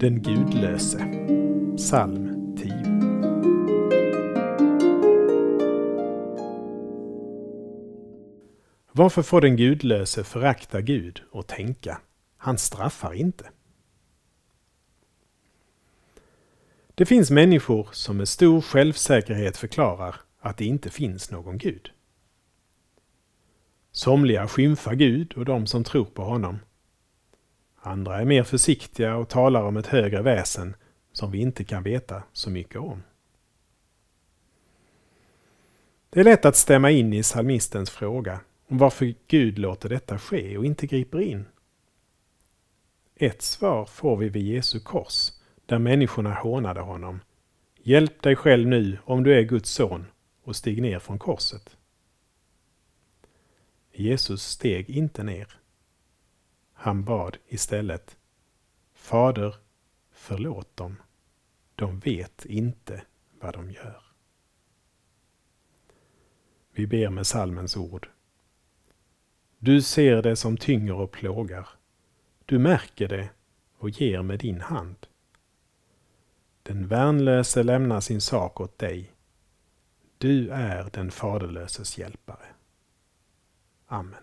Den gudlöse Psalm 10 Varför får den gudlöse förakta Gud och tänka, han straffar inte? Det finns människor som med stor självsäkerhet förklarar att det inte finns någon Gud. Somliga skymfar Gud och de som tror på honom. Andra är mer försiktiga och talar om ett högre väsen som vi inte kan veta så mycket om. Det är lätt att stämma in i psalmistens fråga om varför Gud låter detta ske och inte griper in. Ett svar får vi vid Jesu kors, där människorna hånade honom. Hjälp dig själv nu om du är Guds son och stig ner från korset. Jesus steg inte ner. Han bad istället Fader, förlåt dem. De vet inte vad de gör. Vi ber med salmens ord. Du ser det som tynger och plågar. Du märker det och ger med din hand. Den värnlöse lämnar sin sak åt dig. Du är den faderlöses hjälpare. Amen.